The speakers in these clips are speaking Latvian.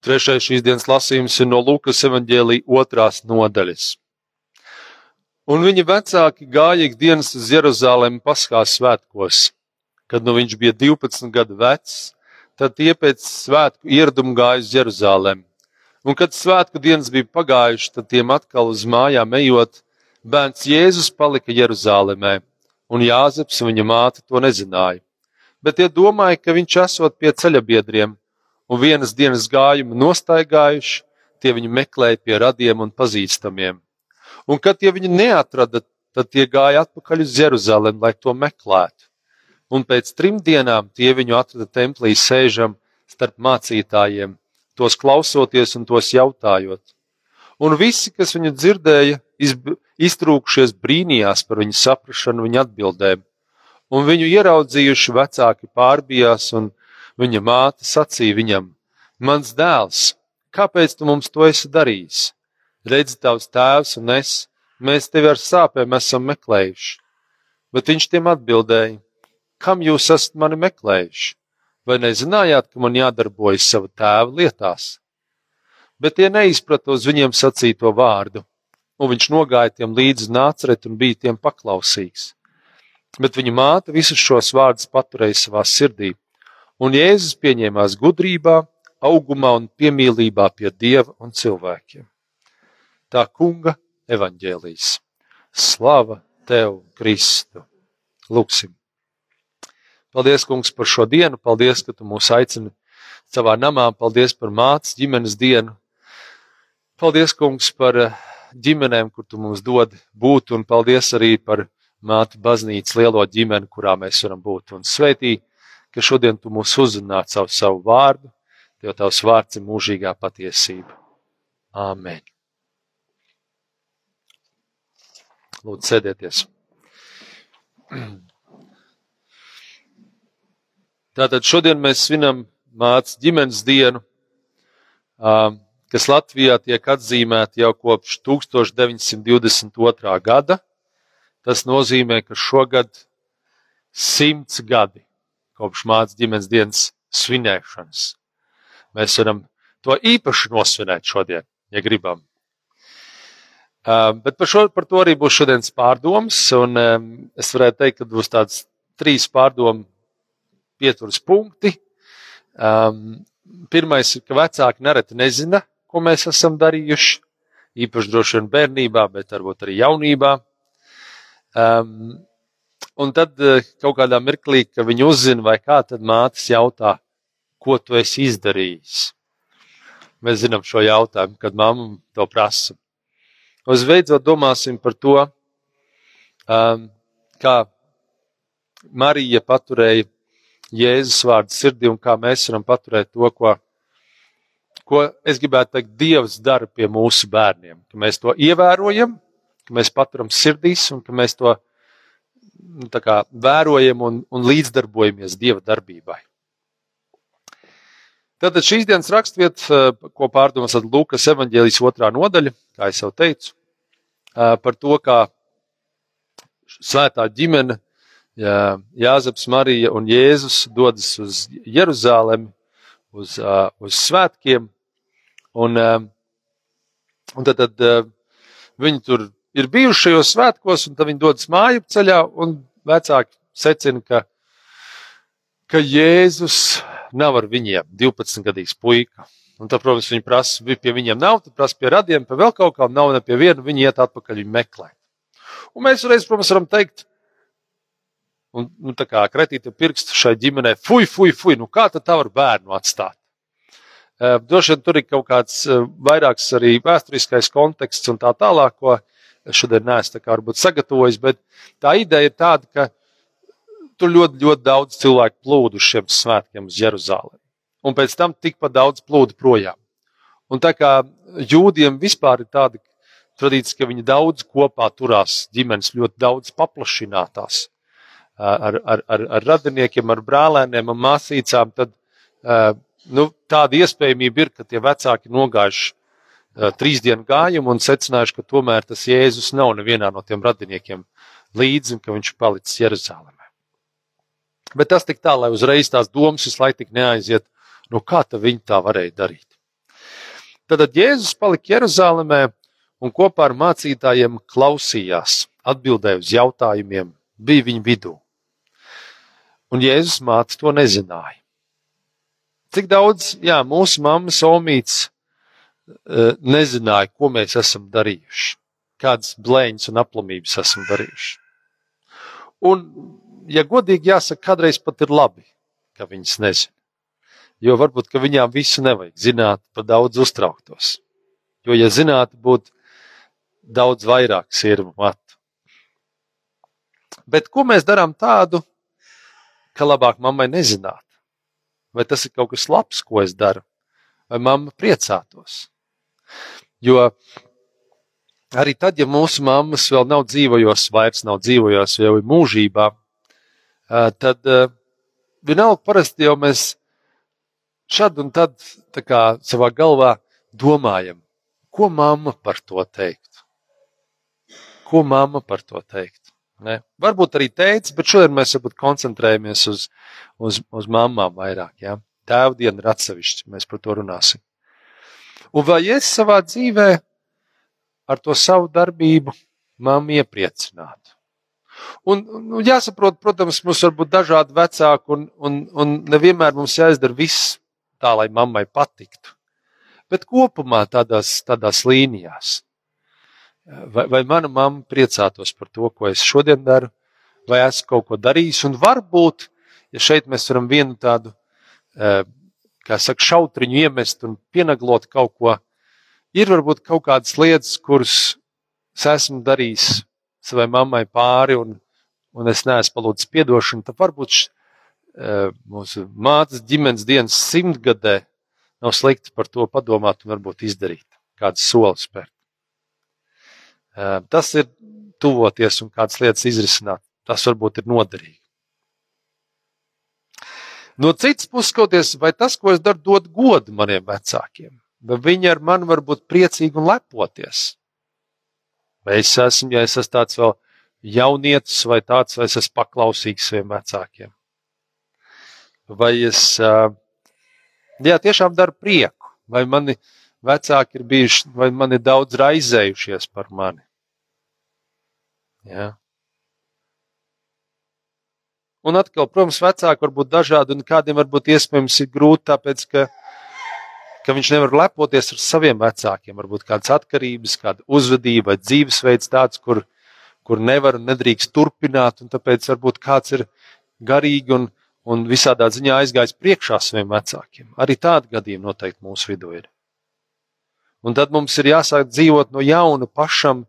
Trešais šīs dienas lasījums ir no Lukas evanģēlīja otrās nodaļas. Un viņa vecāki gāja ikdienas uz Jeruzalemi paskās svētkos. Kad nu viņš bija 12 gadu vecs, tad tie pēc svētku ieradumu gāja uz Jeruzalemi. Un, kad svētku dienas bija pagājušas, tad tiem atkal uz mājām ejot, bērns Jēzus palika Jeruzalemē, un Jāzeps viņa māte to nezināja. Bet tie domāja, ka viņš esot pie ceļabiedriem, un vienas dienas gājumu nostaigājuši, tie viņu meklēja pie radiem un pazīstamiem. Un, kad tie viņu neatrada, tad tie gāja atpakaļ uz Jeruzalemi, lai to meklētu. Un pēc trim dienām tie viņu atrada templī sēžam starp mācītājiem, tos klausoties un tos jautājot. Un visi, kas viņu dzirdēja, iztrūkšies brīnījās par viņu saprašanu, viņa atbildēm. Un viņu ieraudzījuši vecāki pārbijās, un viņa māte sacīja viņam: Mans dēls, kāpēc tu mums to esi darījis? Redzi, tavs tēvs un es, mēs tevi ar sāpēm esam meklējuši. Bet viņš tiem atbildēja: Kam jūs esat mani meklējuši? Vai nezinājāt, ka man jādarbojas sava tēva lietās? Bet tie neizprata uz viņiem sacīto vārdu, un viņš nogāja tiem līdzi nācret un bija tiem paklausīgs. Bet viņa māte visus šos vārdus paturēja savā sirdī, un Jēzus pieņēmās gudrībā, augumā un piemīlībā pie Dieva un cilvēkiem. Tā kunga evaņģēlīs. Slava tev, Kristu! Lūksim! Paldies, kungs, par šo dienu. Paldies, ka tu mūs aicini savā namā. Paldies par mātes ģimenes dienu. Paldies, kungs, par eh, ģimenēm, kur tu mums dod būt, un paldies arī par māti baznīcas lielo ģimeni, kurā mēs varam būt. Un svētī, ka šodien tu mūs uzrunāt savu, savu vārdu, jo tavs vārds ir mūžīgā patiesība. Āmen. Lūdzu, sēdieties. Tātad šodien mēs svinam mācību ģimenes dienu, kas Latvijā tiek atzīmēta jau kopš 1922. gada. Tas nozīmē, ka šogad simts gadi kopš mācību ģimenes dienas svinēšanas. Mēs varam to īpaši nosvinēt šodien, ja gribam. Bet par, šo, par to arī būs šodienas pārdoms, un es varētu teikt, ka būs tāds trīs pārdomu pieturas punkti. Um, pirmais ir, ka vecāki nereti nezina, ko mēs esam darījuši. Īpaši droši vien bērnībā, bet varbūt arī jaunībā. Um, un tad eh, kaut kādā mirklī, kad viņi uzzina, vai kā, tad mātes jautā, ko tu esi izdarījis. Mēs zinām šo jautājumu, kad mamma to prasa. Uzbeidzot, domāsim par to, um, kā Marija paturēja Jēzus vārdu sirdī un kā mēs varam paturēt to, ko, ko es gribētu teikt, Dievs dara pie mūsu bērniem. Ka mēs to ievērojam, ka mēs paturam sirdīs un ka mēs to nu, kā, vērojam un, un līdzdarbojamies Dieva darbībai. Tātad šīs dienas raksturvieta, ko pārdomās Lūkas evanģēlijas otrā nodaļa, kā jau teicu, par to, kā svētā ģimene Jāzeps, Marija un Jēzus dodas uz Jeruzalemi, uz, uz svētkiem. Un, un tad, tad viņi tur ir bijuši šajos svētkos, un tad viņi dodas māju ceļā, un vecāki secina, ka, ka Jēzus nav ar viņiem, 12 gadīgs puika. Un tad, protams, viņi prasa, pie viņiem nav, tad prasa pie radiem, pie vēl kaut kā, nav ne pie viena, viņi iet atpakaļ, viņi meklē. Un mēs reiz, protams, varam teikt, Un, nu, tā kā kretīta pirksts šai ģimenei, fuj, fuj, fuj, nu kā tad tā var bērnu atstāt? Uh, Droši vien tur ir kaut kāds uh, vairāks arī vēsturiskais konteksts un tā tālāk, ko šodien neesmu varbūt sagatavojis, bet tā ideja ir tāda, ka tur ļoti, ļoti daudz cilvēku plūdu uz šiem svētkiem uz Jeruzālēm. Un pēc tam tikpat daudz plūdu projām. Un tā kā jūdiem vispār ir tāda tradīcija, ka viņi daudz kopā turās, ģimenes ļoti daudz paplašinātās ar, ar, ar, ar radiniekiem, ar brālēniem un māsīcām, tad nu, tāda iespējamība ir, ka tie vecāki nogājuši trīs dienu gājumu un secinājuši, ka tomēr tas Jēzus nav nevienā no tiem radiniekiem līdzi un ka viņš ir palicis Jeruzalemē. Bet tas tik tā, lai uzreiz tās domas visu laiku neaiziet, nu kā viņi tā varēja darīt. Tad Jēzus palika Jeruzalemē un kopā ar mācītājiem klausījās, atbildēja uz jautājumiem, bija viņu vidū. Un Jēzus māte to nezināja. Cik daudz, jā, mūsu mammas omīts uh, nezināja, ko mēs esam darījuši, kādas blēņas un aplamības esam darījuši. Un, ja godīgi jāsaka, kādreiz pat ir labi, ka viņas nezina. Jo varbūt, viņām visu nevajag zināt, par daudz uztrauktos. Jo, ja zinātu, būtu daudz vairāk sirmu matu. Bet ko mēs darām tādu, ka labāk mammai nezināt? Vai tas ir kaut kas labs, ko es daru? Vai mamma priecātos? Jo arī tad, ja mūsu mammas vēl nav dzīvojos, vairs nav dzīvojos, jau ir mūžībā, tad vienalga parasti jau mēs šad un tad kā, savā galvā domājam, ko mamma par to teikt. Ko mamma par to teikt? Ne? Varbūt arī teica, bet šodien mēs koncentrējamies uz, uz, uz mamām vairāk. Ja? Tēva diena ir atsevišķa, mēs par to runāsim. Un vai es savā dzīvē ar to savu darbību mammu iepriecinātu? Un, un jāsaprot, protams, mums var būt dažādi vecāki, un, un, un nevienmēr mums jāizdara viss tā, lai mammai patiktu. Bet kopumā tādās, tādās līnijās. Vai, vai mana mamma priecātos par to, ko es šodien daru, vai esmu kaut ko darījis, un varbūt, ja šeit mēs varam vienu tādu, eh, kā saka, šautriņu iemest un pienaglot kaut ko, ir varbūt kaut kādas lietas, kuras es esmu darījis savai mammai pāri, un, un es neesmu palūdzis piedošanu, tad varbūt š, eh, mūsu mātes ģimenes dienas simtgadē nav slikti par to padomāt un varbūt izdarīt kādas solis spērt. Eh, tas ir tuvoties un kādas lietas izrisināt. Tas varbūt ir noderīgi. No citas puses, skatoties, vai tas, ko es daru, dod godu maniem vecākiem, vai viņi ar mani var būt priecīgi un lepoties. Vai es esmu, ja es esmu tāds vēl jaunietis, vai tāds, vai es esmu paklausīgs saviem vecākiem. Vai es jā, tiešām daru prieku, vai mani vecāki ir bijuši, vai man ir daudz raizējušies par mani. Jā. Un atkal, protams, vecāki var būt dažādi, un kādiem varbūt iespējams ir grūti, tāpēc, ka, ka viņš nevar lepoties ar saviem vecākiem. Varbūt kādas atkarības, kāda uzvedība dzīvesveids tāds, kur, kur nevar un nedrīkst turpināt, un tāpēc varbūt kāds ir garīgi un, un visādā ziņā aizgājis priekšā saviem vecākiem. Arī tādi gadījumi noteikti mūsu vidū ir. Un tad mums ir jāsāk dzīvot no jauna pašam,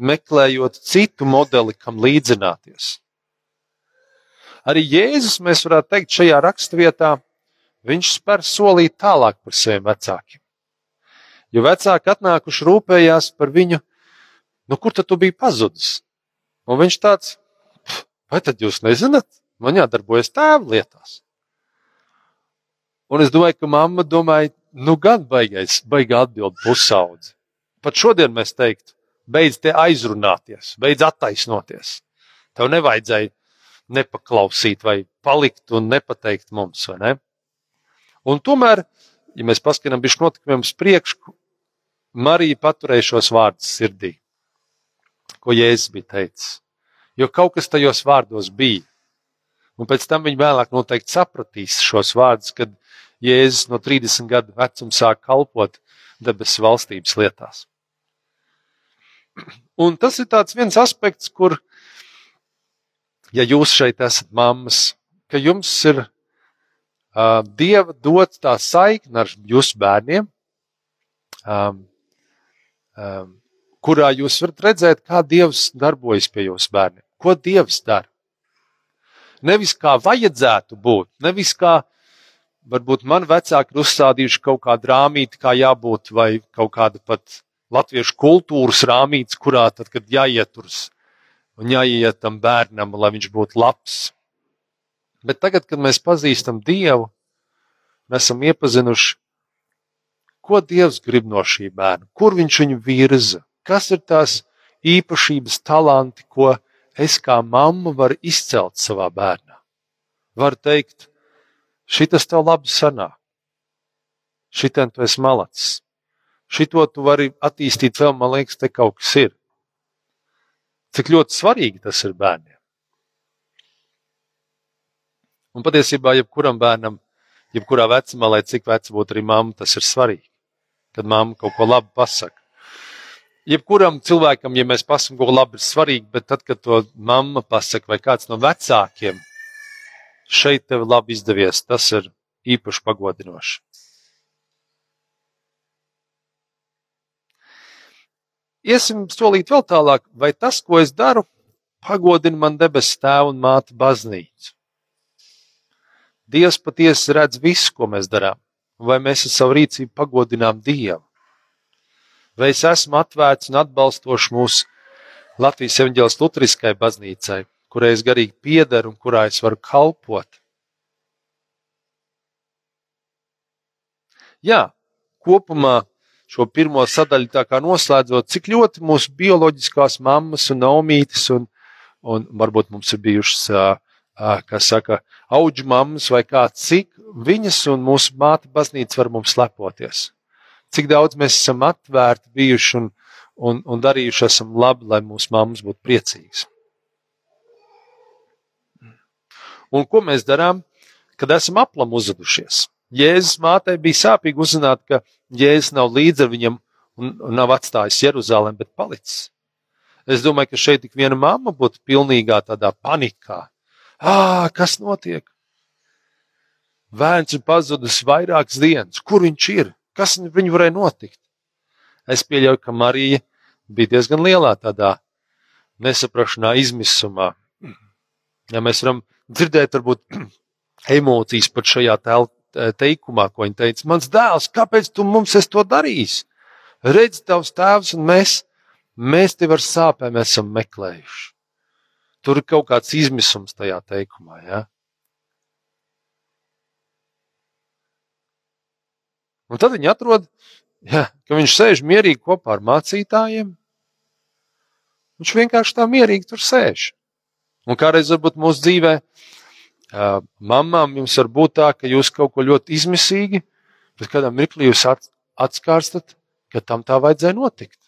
meklējot citu modeli, kam līdzināties. Arī Jēzus, mēs varētu teikt, šajā raksturvietā, viņš spēr solīt tālāk par saviem vecākiem. Jo vecāki atnākuši rūpējās par viņu, nu kur tad tu biji pazudis? Un viņš tāds, vai tad jūs nezināt? Man jādarbojas tēva lietās. Un es domāju, ka mamma domāja, nu gan baigais, baigā atbild pusaudzi. Pat šodien mēs teiktu, beidz te aizrunāties, beidz attaisnoties. Tev nevajadzēja nepaklausīt vai palikt un nepateikt mums, ne? Un tomēr, ja mēs paskatām bišķi notikumiem uz priekšu, Marija paturēja šos vārdus sirdī, ko Jēzus bija teicis. Jo kaut kas tajos vārdos bija. Un pēc tam viņi vēlāk noteikti sapratīs šos vārdus, kad Jēzus no 30 gadu vecuma sāk kalpot debesu valstības lietās. Un tas ir viens aspekts, kur ja jūs šeit esat mammas, ka jums ir uh, Dieva dots tā saikne ar jūsu bērniem, um, um, kurā jūs varat redzēt, kā Dievs darbojas pie jūsu bērniem. Ko Dievs dara? Nevis kā vajadzētu būt, nevis kā varbūt man vecāki ir uzstādījuši kaut kādu rāmīti, kā jābūt, vai kaut kāda pat latviešu kultūras rāmītis, kurā tad, kad jāieturas un jāiet tam bērnam, lai viņš būtu labs. Bet tagad, kad mēs pazīstam Dievu, mēs esam iepazinuši, ko Dievs grib no šī bērna, kur viņš viņu virza, kas ir tās īpašības, talanti, ko es kā mamma varu izcelt savā bērnā. Var teikt, šitas tev labi sanāk, šitien tu esi malacis, šito tu vari attīstīt vēl, man liekas, te kaut kas ir. Cik ļoti svarīgi tas ir bērniem. Un patiesībā, jebkuram bērnam, jebkurā vecumā, lai cik veca būtu arī mamma, tas ir svarīgi. Kad mamma kaut ko labu pasaka. Jebkuram cilvēkam, ja mēs pasakām, ko labi ir svarīgi, bet tad, kad to mamma pasaka vai kāds no vecākiem, šeit tev labi izdevies, tas ir īpaši pagodinoši. Iesim solīt vēl tālāk, vai tas, ko es daru, pagodina man debesu tēvu un māti baznīcu. Dievs patiesi redz visu, ko mēs darām, vai mēs ar savu rīcību pagodinām Dievu. Vai es esmu atvērts un atbalstošs mūsu Latvijas evaņģēlas Lutheriskai baznīcai, kurai es garīgi piederu un kurā es varu kalpot. Jā, kopumā šo pirmo sadaļu tā kā noslēdzot, cik ļoti mūsu bioloģiskās mammas un naumītes, un, un varbūt mums ir bijušas, kas saka, auģu mammas vai kā, cik viņas un mūsu māte baznīca var mums lepoties. Cik daudz mēs esam atvērti bijuši un, un, un darījuši esam labi, lai mūsu mammas būtu priecīgas. Un ko mēs darām, kad esam aplam uzvedušies? Jēzus mātei bija sāpīgi uzzināt, ka Jēzus nav līdz ar viņam un, nav atstājis Jeruzalem, bet palicis. Es domāju, ka šeit tik viena mamma būtu pilnīgā tādā panikā. Ā, kas notiek? Bērns ir pazudis vairākas dienas. Kur viņš ir? Kas viņu varēja notikt? Es pieļauju, ka Marija bija diezgan lielā tādā nesaprašanā, izmisumā. Ja mēs varam dzirdēt, varbūt emocijas pat šajā telpā teikumā, ko viņa teica: Mans dēls, kāpēc tu mums to darījis? Redz, tavs tēvs un mēs, mēs tevi ar sāpēm esam meklējuši. Tur ir kaut kāds izmisums tajā teikumā. Ja? Un tad viņi atrod, ja, ka viņš sēž mierīgi kopā ar mācītājiem. Viņš vienkārši tā mierīgi tur sēž. Un kādreiz varbūt mūsu dzīvēm Mamām jums var būt tā, ka jūs kaut ko ļoti izmisīgi, bet kādā mirklī jūs atskārstat, ka tam tā vajadzēja notikt.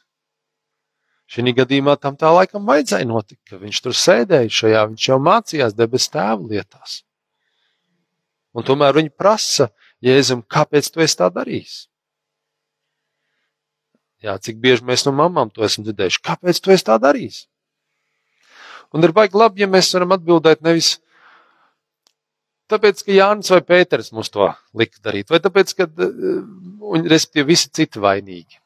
Šī gadījumā tam tā laikam vajadzēja notikt, ka viņš tur sēdēja šajā, viņš jau mācījās debesu tēvu lietās. Un tomēr viņi prasa Jēzum, kāpēc tu esi tā darījis? Jā, cik bieži mēs no mamām to esam dzirdējuši, kāpēc tu esi tā darījis? Un ir baigi labi, ja mēs varam atbildēt nevis Tāpēc, ka Jānis vai Pēters mums to lika darīt, vai tāpēc, ka, eh, respektīvi, visi citi vainīgi.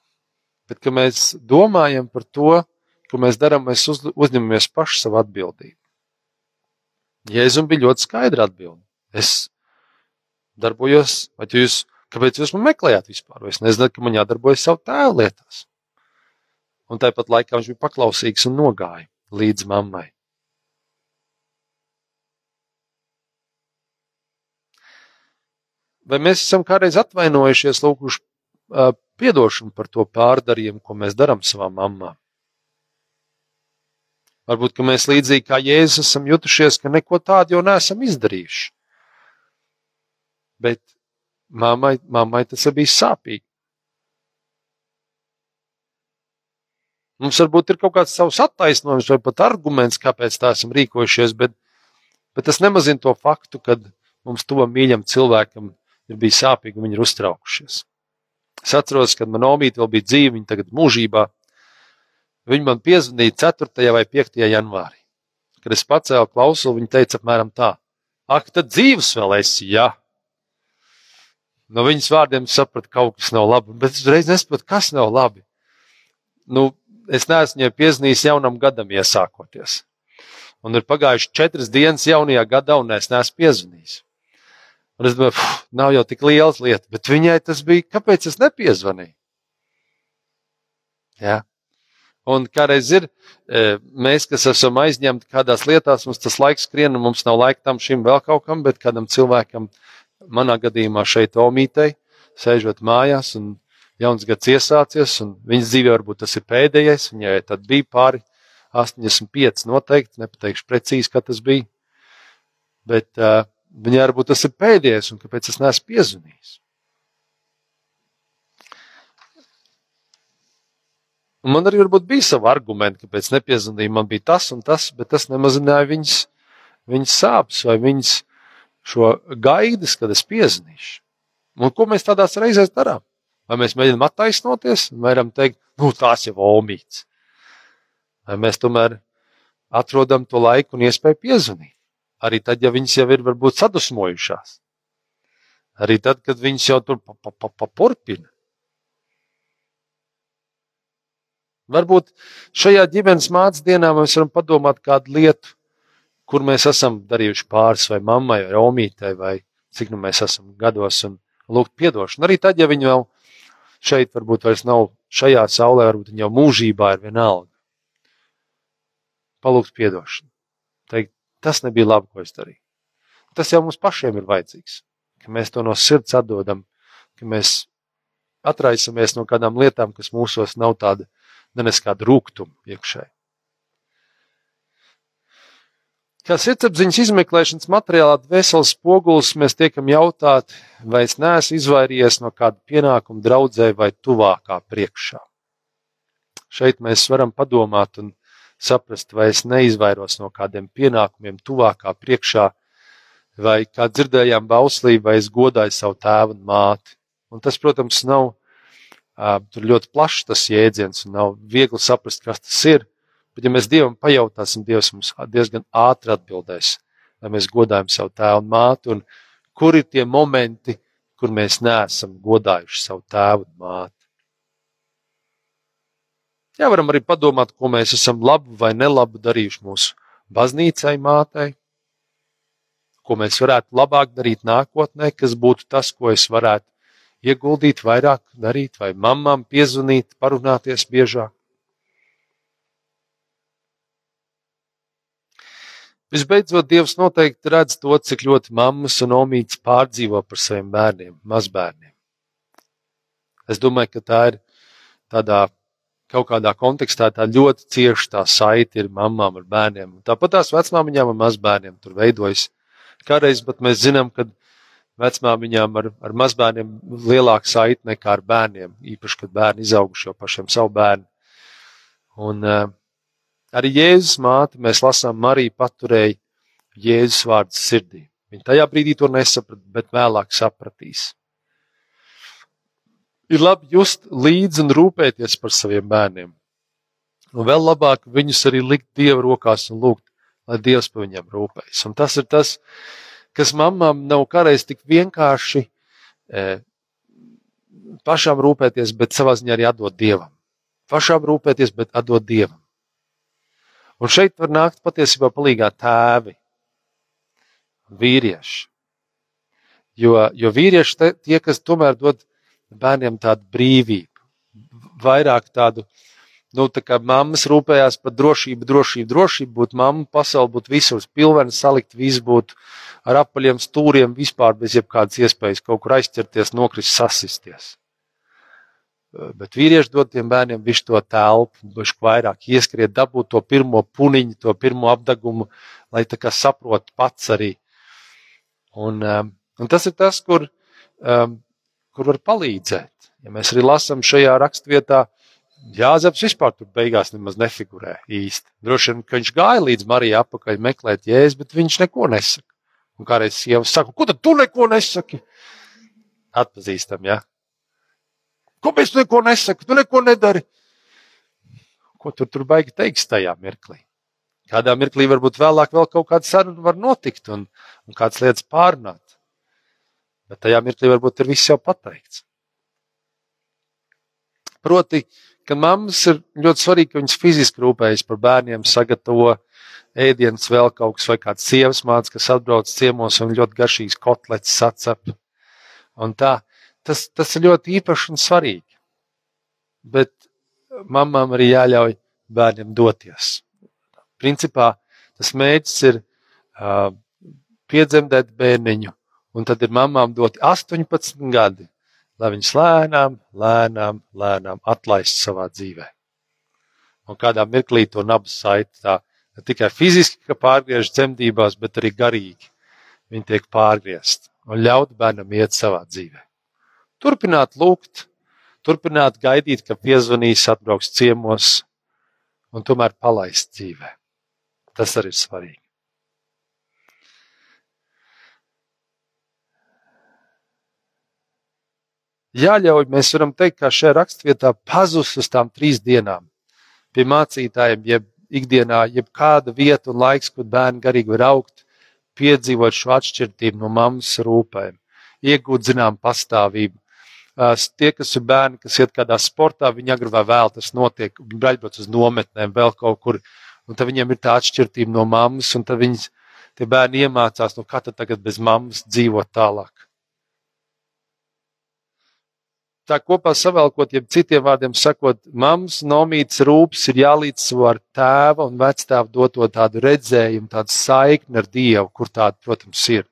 Bet, kad mēs domājam par to, ko mēs darām, mēs uz, uzņemamies pašu savu atbildību. Jēzum bija ļoti skaidra atbilde. Es darbojos, vai jūs, kāpēc jūs man meklējāt vispār? Es nezinu, ka man jādarbojas savu tēvu lietās. Un tāpat laikā viņš bija paklausīgs un nogāja līdz mammai. Vai mēs esam kādreiz atvainojušies, lūguši uh, piedošanu par to pārdarījumu, ko mēs darām savām mamām? Varbūt, mēs līdzīgi kā Jēzus esam jutušies, ka neko tādu jau neesam izdarījuši. Bet mammai, mammai tas bija sāpīgi. Mums varbūt ir kaut kāds savs attaisnojums vai pat arguments, kāpēc tā esam rīkojušies, bet, bet tas nemazina to faktu, ka mums tuvam mīļam cilvēkam ir bijis sāpīgi un viņi ir uztraukušies. Es atceros, kad man omīte vēl bija dzīva, viņa tagad mūžībā. Viņa man piezvanīja 4. vai 5. janvārī. Kad es pacēlu klausuli, viņa teica apmēram tā: Ak, tad dzīves vēl esi, jā. No viņas vārdiem sapratu, ka kaut kas nav labi, bet es uzreiz nesapratu, kas nav labi. Nu, es neesmu viņai piezīmējis jaunam gadam iesākoties. Un ir pagājuši četras dienas jaunajā gadā, un es neesmu piezīmējis. Un es domāju, pff, nav jau tik liels lieta, bet viņai tas bija, kāpēc es nepiezvanīju? Ja? Un kādreiz ir, e, mēs, kas esam aizņemti kādās lietās, mums tas laiks skrien, un mums nav laika tam šim vēl kaut kam, bet kādam cilvēkam, manā gadījumā šeit omītei, sēžot mājās, un jauns gads iesācies, un viņas dzīvē varbūt tas ir pēdējais, viņai tad bija pāri 85 noteikti, nepateikšu precīzi, kā tas bija. Bet uh, Viņai varbūt tas ir pēdējais, un kāpēc es neesmu piezvanījis? Un man arī bija savi argumenti, kāpēc nepiezvanīja. Man bija tas un tas, bet tas nemazināja viņas, viņas sāpes vai viņas šo gaidas, kad es piezvanīšu. Un ko mēs tādās reizēs darām? Vai mēs mēģinām attaisnoties un varam teikt, nu, tās jau omīts. Vai mēs tomēr atrodam to laiku un iespēju piezvanīt? Arī tad, ja viņas jau ir varbūt sadusmojušās. Arī tad, kad viņas jau tur papurpina. Varbūt šajā ģimenes mācības dienā mēs varam padomāt kādu lietu, kur mēs esam darījuši pāris vai mammai, vai omītei, vai cik nu mēs esam gados, un lūgt atdošanu. Arī tad, ja viņi vēl šeit varbūt vairs nav šajā saulē, varbūt viņi jau mūžībā ir vienalga. Palūgt atdošanu. Teikt, tas nebija labi, ko es darīju. Tas jau mums pašiem ir vajadzīgs, ka mēs to no sirds atdodam, ka mēs atraisamies no kādām lietām, kas mūsos nav tāda, nenes kāda rūkuma iekšēji. Kā sirdsapziņas izmeklēšanas materiālā dvēseles spogulis mēs tiekam jautāti, vai es neesmu izvairījies no kāda pienākuma draudzē vai tuvākā priekšā. Šeit mēs varam padomāt un saprast, vai es neizvairos no kādiem pienākumiem tuvākā priekšā, vai kā dzirdējām bauslī, vai es godāju savu tēvu un māti. Un tas, protams, nav ļoti plašs tas jēdziens un nav viegli saprast, kas tas ir. Bet, ja mēs Dievam pajautāsim, Dievs mums diezgan ātri atbildēs, lai mēs godājam savu tēvu un māti, un kur ir tie momenti, kur mēs neesam godājuši savu tēvu un māti. Jā, varam arī padomāt, ko mēs esam labu vai nelabu darījuši mūsu baznīcai, mātei, ko mēs varētu labāk darīt nākotnē, kas būtu tas, ko es varētu ieguldīt, vairāk darīt, vai mammām piezvanīt, parunāties biežāk. Visbeidzot, Dievs noteikti redz to, cik ļoti mammas un omītes pārdzīvo par saviem bērniem, mazbērniem. Es domāju, ka tā ir tādā kaut kādā kontekstā tā ļoti cieša tā saite ir mamām ar bērniem. Tāpat tās vecmāmiņām un mazbērniem tur veidojas. Kādreiz pat mēs zinām, ka vecmāmiņām ar, ar mazbērniem lielāka saite nekā ar bērniem, īpaši, kad bērni izauguši jau pašiem savu bērnu. Un, uh, Arī Jēzus māte, mēs lasām, Marija paturēja Jēzus vārdu sirdī. Viņa tajā brīdī to nesaprata, bet vēlāk sapratīs. Ir labi just līdzi un rūpēties par saviem bērniem. Un vēl labāk viņus arī likt Dieva rokās un lūgt, lai Dievs par viņiem rūpējas. Un tas ir tas, kas mamām nav kādreiz tik vienkārši e, pašām rūpēties, bet savā ziņā arī atdot Dievam. Pašām rūpēties, bet atdot Dievam. Un šeit var nākt patiesībā palīgā tēvi, vīrieši. Jo, jo vīrieši te, tie, kas tomēr dod bērniem tādu brīvību, vairāk tādu, nu, tā kā mammas rūpējās par drošību, drošību, drošību, būtu mamma, pasauli būtu visur pilveni salikt, viss būtu ar apaļiem stūriem, vispār bez jebkādas iespējas kaut kur aizķerties, nokrist, sasisties. Bet vīrieši dod tiem bērniem visu to telpu, viņš vairāk ieskriet, dabūt to pirmo puniņu, to pirmo apdagumu, lai tā kā saprot pats arī. Un, um, un tas ir tas, kur, um, kur var palīdzēt. Ja mēs arī lasām šajā rakstvietā, Jāzeps vispār tur beigās nemaz nefigurē īsti. Droši vien, ka viņš gāja līdz Marijai apakaļ meklēt jēzus, bet viņš neko nesaka. Un kādreiz sieva saka, ko tad tu neko nesaki? Atpazīstam, jā. Ja? Kāpēc tu neko nesaki? Tu neko nedari. Ko tur, tur baigi teiks tajā mirklī? Kādā mirklī varbūt vēlāk vēl kaut kāda saruna var notikt un, un kādas lietas pārnāt. Bet tajā mirklī varbūt ir viss jau pateikts. Proti, ka mammas ir ļoti svarīgi, ka viņas fiziski rūpējas par bērniem, sagatavo ēdienas vēl kaut kas vai kāds sievas mācības, kas atbrauc ciemos un ļoti garšīgs kotlets sacep. Un tā, tas, tas ir ļoti īpaši un svarīgi. Bet mamām arī jāļauj bērniem doties. Principā tas mērķis ir uh, piedzemdēt bērniņu, un tad ir mamām doti 18 gadi, lai viņas lēnām, lēnām, lēnām atlaist savā dzīvē. Un kādā mirklī to nabas saiti tā ne tikai fiziski pārgriež dzemdībās, bet arī garīgi. Viņi tiek pārgriezt un ļaut bērnam iet savā dzīvē turpināt lūgt, turpināt gaidīt, ka piezvanīs, atbrauks ciemos un tomēr palaist dzīvē. Tas arī ir svarīgi. Jāļauj, mēs varam teikt, ka šajā rakstvietā pazus uz tām trīs dienām pie mācītājiem, jeb ikdienā, jeb kāda vieta un laiks, kur bērni garīgi var augt, piedzīvot šo atšķirību no mammas rūpēm, iegūt zinām pastāvību. Tie, kas ir bērni, kas iet kādā sportā, viņi agrāk vai vēl tas notiek, viņi braļbrauc uz nometnēm, vēl kaut kur, un tad viņiem ir tā atšķirība no mammas, un tad viņi, tie bērni iemācās, no kā tad tagad bez mammas dzīvot tālāk. Tā kopā savēlkot, jeb citiem vārdiem sakot, mammas nomītas rūpes ir jālīdzsvo ar tēva un vectēva doto tādu redzējumu, tādu saikni ar Dievu, kur tāda, protams, ir.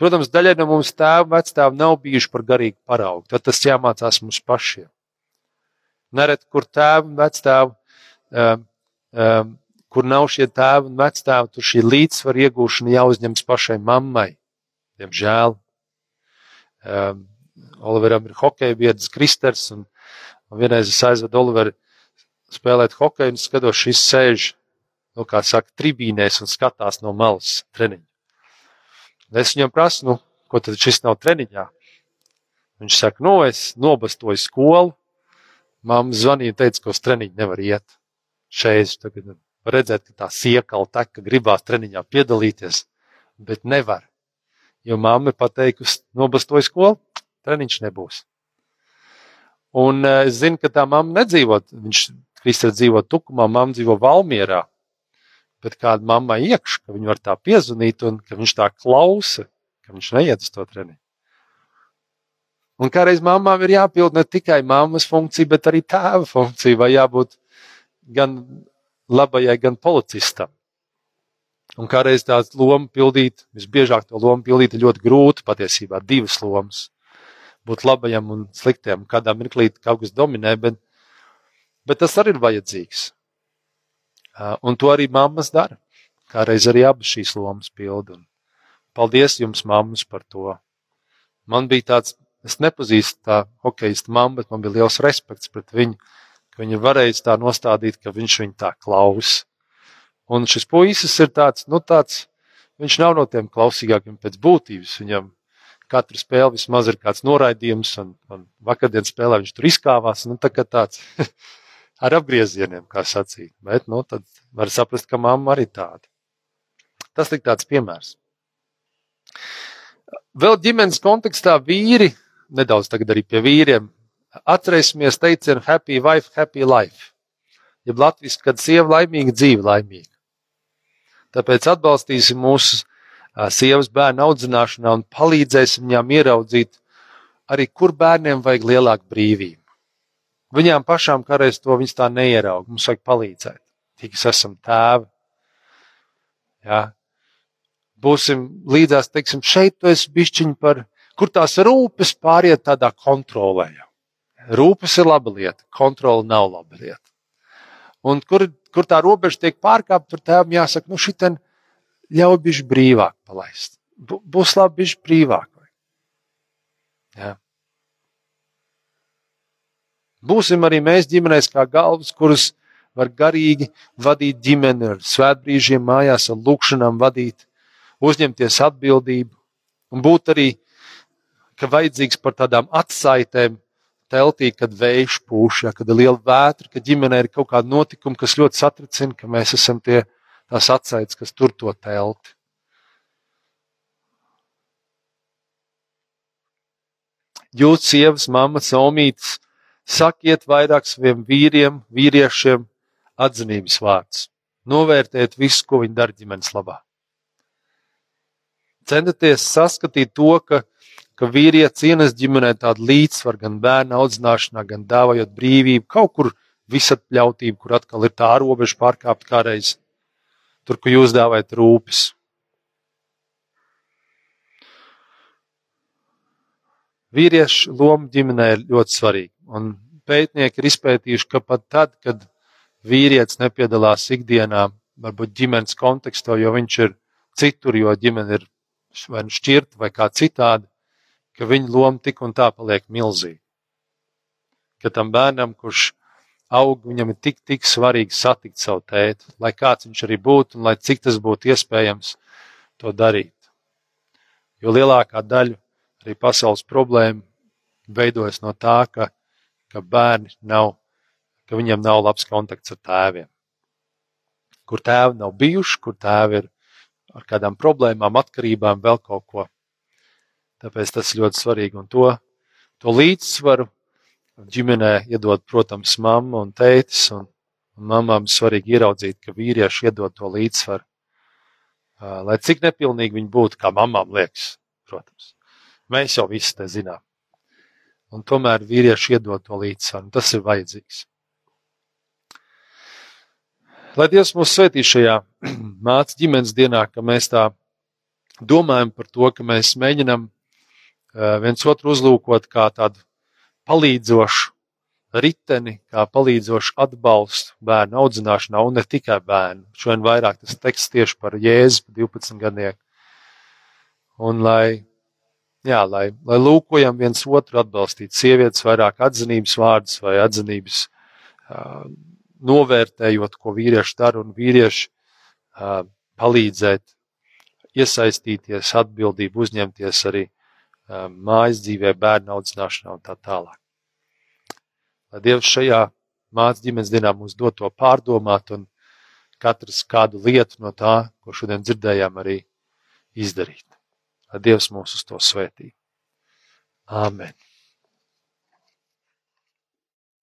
Protams, daļai no mums tēva un vectēva nav bijuši par garīgu paraugu, tad tas jāmācās mums pašiem. Neret, kur tēva un vectēva, um, um, kur nav šie tēvi un vectēvi, tur šī līdzsvara iegūšana jāuzņems pašai mammai. Diemžēl. Um, Oliveram ir hokeja biedrs Kristers, un, un vienreiz es aizvedu Oliveru spēlēt hokeju, un skatos, šis sēž, nu, kā saka, tribīnēs un skatās no malas treniņu. Un es viņam prasu, nu, ko tad šis nav treniņā? Viņš saka, nu, es nobastoju skolu, mamma zvanīja un teica, ka uz treniņu nevar iet. Šeit tagad var redzēt, ka tā siekala tek, ka gribās treniņā piedalīties, bet nevar. Jo mamma ir pateikusi, nobastoju skolu, treniņš nebūs. Un uh, es zinu, ka tā mamma nedzīvo, viņš Kristers dzīvo Tukumā, mamma dzīvo Valmierā. Bet kāda mamma iekš, ka viņa var tā piezvanīt un ka viņš tā klausa, ka viņš neiet uz to treniņu. Un kādreiz mammām ir jāpild ne tikai mammas funkcija, bet arī tēva funkcija, vai jābūt gan labajai, gan policistam. Un kādreiz tādu lomu pildīt, visbiežāk to lomu pildīt ir ļoti grūti, patiesībā divas lomas būt labajam un sliktajam. Kādā mirklī kaut kas dominē, bet, bet tas arī ir vajadzīgs. Un to arī mammas dara. Kādreiz arī abas šīs lomas pilda. Paldies jums, mammas, par to. Man bija tāds, es nepazīstu tā hokeista mammu, bet man bija liels respekts pret viņu, ka viņa varēja tā nostādīt, ka viņš viņu tā klaus. Un šis puisis ir tāds, nu tāds, viņš nav no tiem klausīgākiem pēc būtības. Viņam katru spēli vismaz ir kāds noraidījums, un, un vakardienas spēlē viņš tur izkāvās. Nu, tā tāds ar apgriezieniem, kā sacīt. Bet, nu, tad var saprast, ka mamma arī tāda. Tas ir tāds piemērs. Vēl ģimenes kontekstā vīri, nedaudz tagad arī pie vīriem, atcerēsimies teicienu happy wife, happy life. Ja Latvijas, kad sieva laimīga, dzīve laimīga. Tāpēc atbalstīsim mūsu sievas bērnu audzināšanā un palīdzēsim viņām ieraudzīt arī, kur bērniem vajag lielāku brīvību. Viņām pašām kādreiz to viņas tā neieraug. Mums vajag palīdzēt. Tik es esam tēvi. Jā. Būsim līdzās, teiksim, šeit tu esi bišķiņi par, kur tās rūpes pāriet tādā kontrolē. Rūpes ir laba lieta, kontrola nav laba lieta. Un kur, kur tā robeža tiek pārkāpta, tur tēvam jāsaka, nu šitien, ļauj bišķi brīvāk palaist. Būs labi bišķi brīvāk. Jā. Būsim arī mēs ģimenēs kā galvas, kuras var garīgi vadīt ģimeni ar svētbrīžiem, mājās ar lūkšanām vadīt, uzņemties atbildību un būt arī, ka vajadzīgs par tādām atsaitēm teltī, kad vējš pūš, ja, kad ir liela vētra, kad ģimenē ir kaut kāda notikuma, kas ļoti satricina, ka mēs esam tie, tās atsaites, kas tur to telti. Jūs, sievas, mammas, omītes, sakiet vairāk saviem vīriem, vīriešiem atzinības vārdus. Novērtēt visu, ko viņi dara ģimenes labā. Centieties saskatīt to, ka, ka vīrietis ienes ģimenē tādu līdzsvaru gan bērnu audzināšanā, gan dāvājot brīvību, kaut kur visatļautību, kur atkal ir tā robeža pārkāpt kādreiz tur, kur jūs dāvājat rūpes. Vīriešu loma ģimenē ir ļoti svarīga. Un pētnieki ir izpētījuši, ka pat tad, kad vīrietis nepiedalās ikdienā, varbūt ģimenes kontekstā, jo viņš ir citur, jo ģimene ir vai nu šķirta vai kā citādi, ka viņa loma tik un tā paliek milzīga. ka tam bērnam, kurš aug, viņam ir tik, tik svarīgi satikt savu tēti, lai kāds viņš arī būtu un lai cik tas būtu iespējams to darīt. Jo lielākā daļa arī pasaules problēma veidojas no tā, ka, ka bērni nav, ka viņiem nav labs kontakts ar tēviem. Kur tēvi nav bijuši, kur tēvi ir ar kādām problēmām, atkarībām, vēl kaut ko. Tāpēc tas ir ļoti svarīgi. Un to, to līdzsvaru ģimenē iedod, protams, mamma un tētis. Un, un mamām ir svarīgi ieraudzīt, ka vīrieši iedod to līdzsvaru. Lai cik nepilnīgi viņi būtu, kā mamām liekas, protams. Mēs jau visi te zinām. Un tomēr vīrieši iedod to līdzsvaru. Tas ir vajadzīgs. Lai Dievs mūs svētī šajā mācību ģimenes dienā, ka mēs tā domājam par to, ka mēs mēģinam viens otru uzlūkot kā tādu palīdzošu riteni, kā palīdzošu atbalstu bērnu audzināšanā, un ne tikai bērnu. Šodien vairāk tas teksts tieši par Jēzu, 12 gadnieku. Un lai, jā, lai, lai lūkojam viens otru atbalstīt, sievietes vairāk atzinības vārdus vai atzinības uh, novērtējot, ko vīrieši dara, un vīrieši uh, palīdzēt, iesaistīties, atbildību uzņemties arī uh, mājas dzīvē, bērnu audzināšanā un tā tālāk. Lai Dievs šajā mācību ģimenes dienā mums dod to pārdomāt un katrs kādu lietu no tā, ko šodien dzirdējām, arī izdarīt. Lai Dievs mūs uz to svētī. Āmen!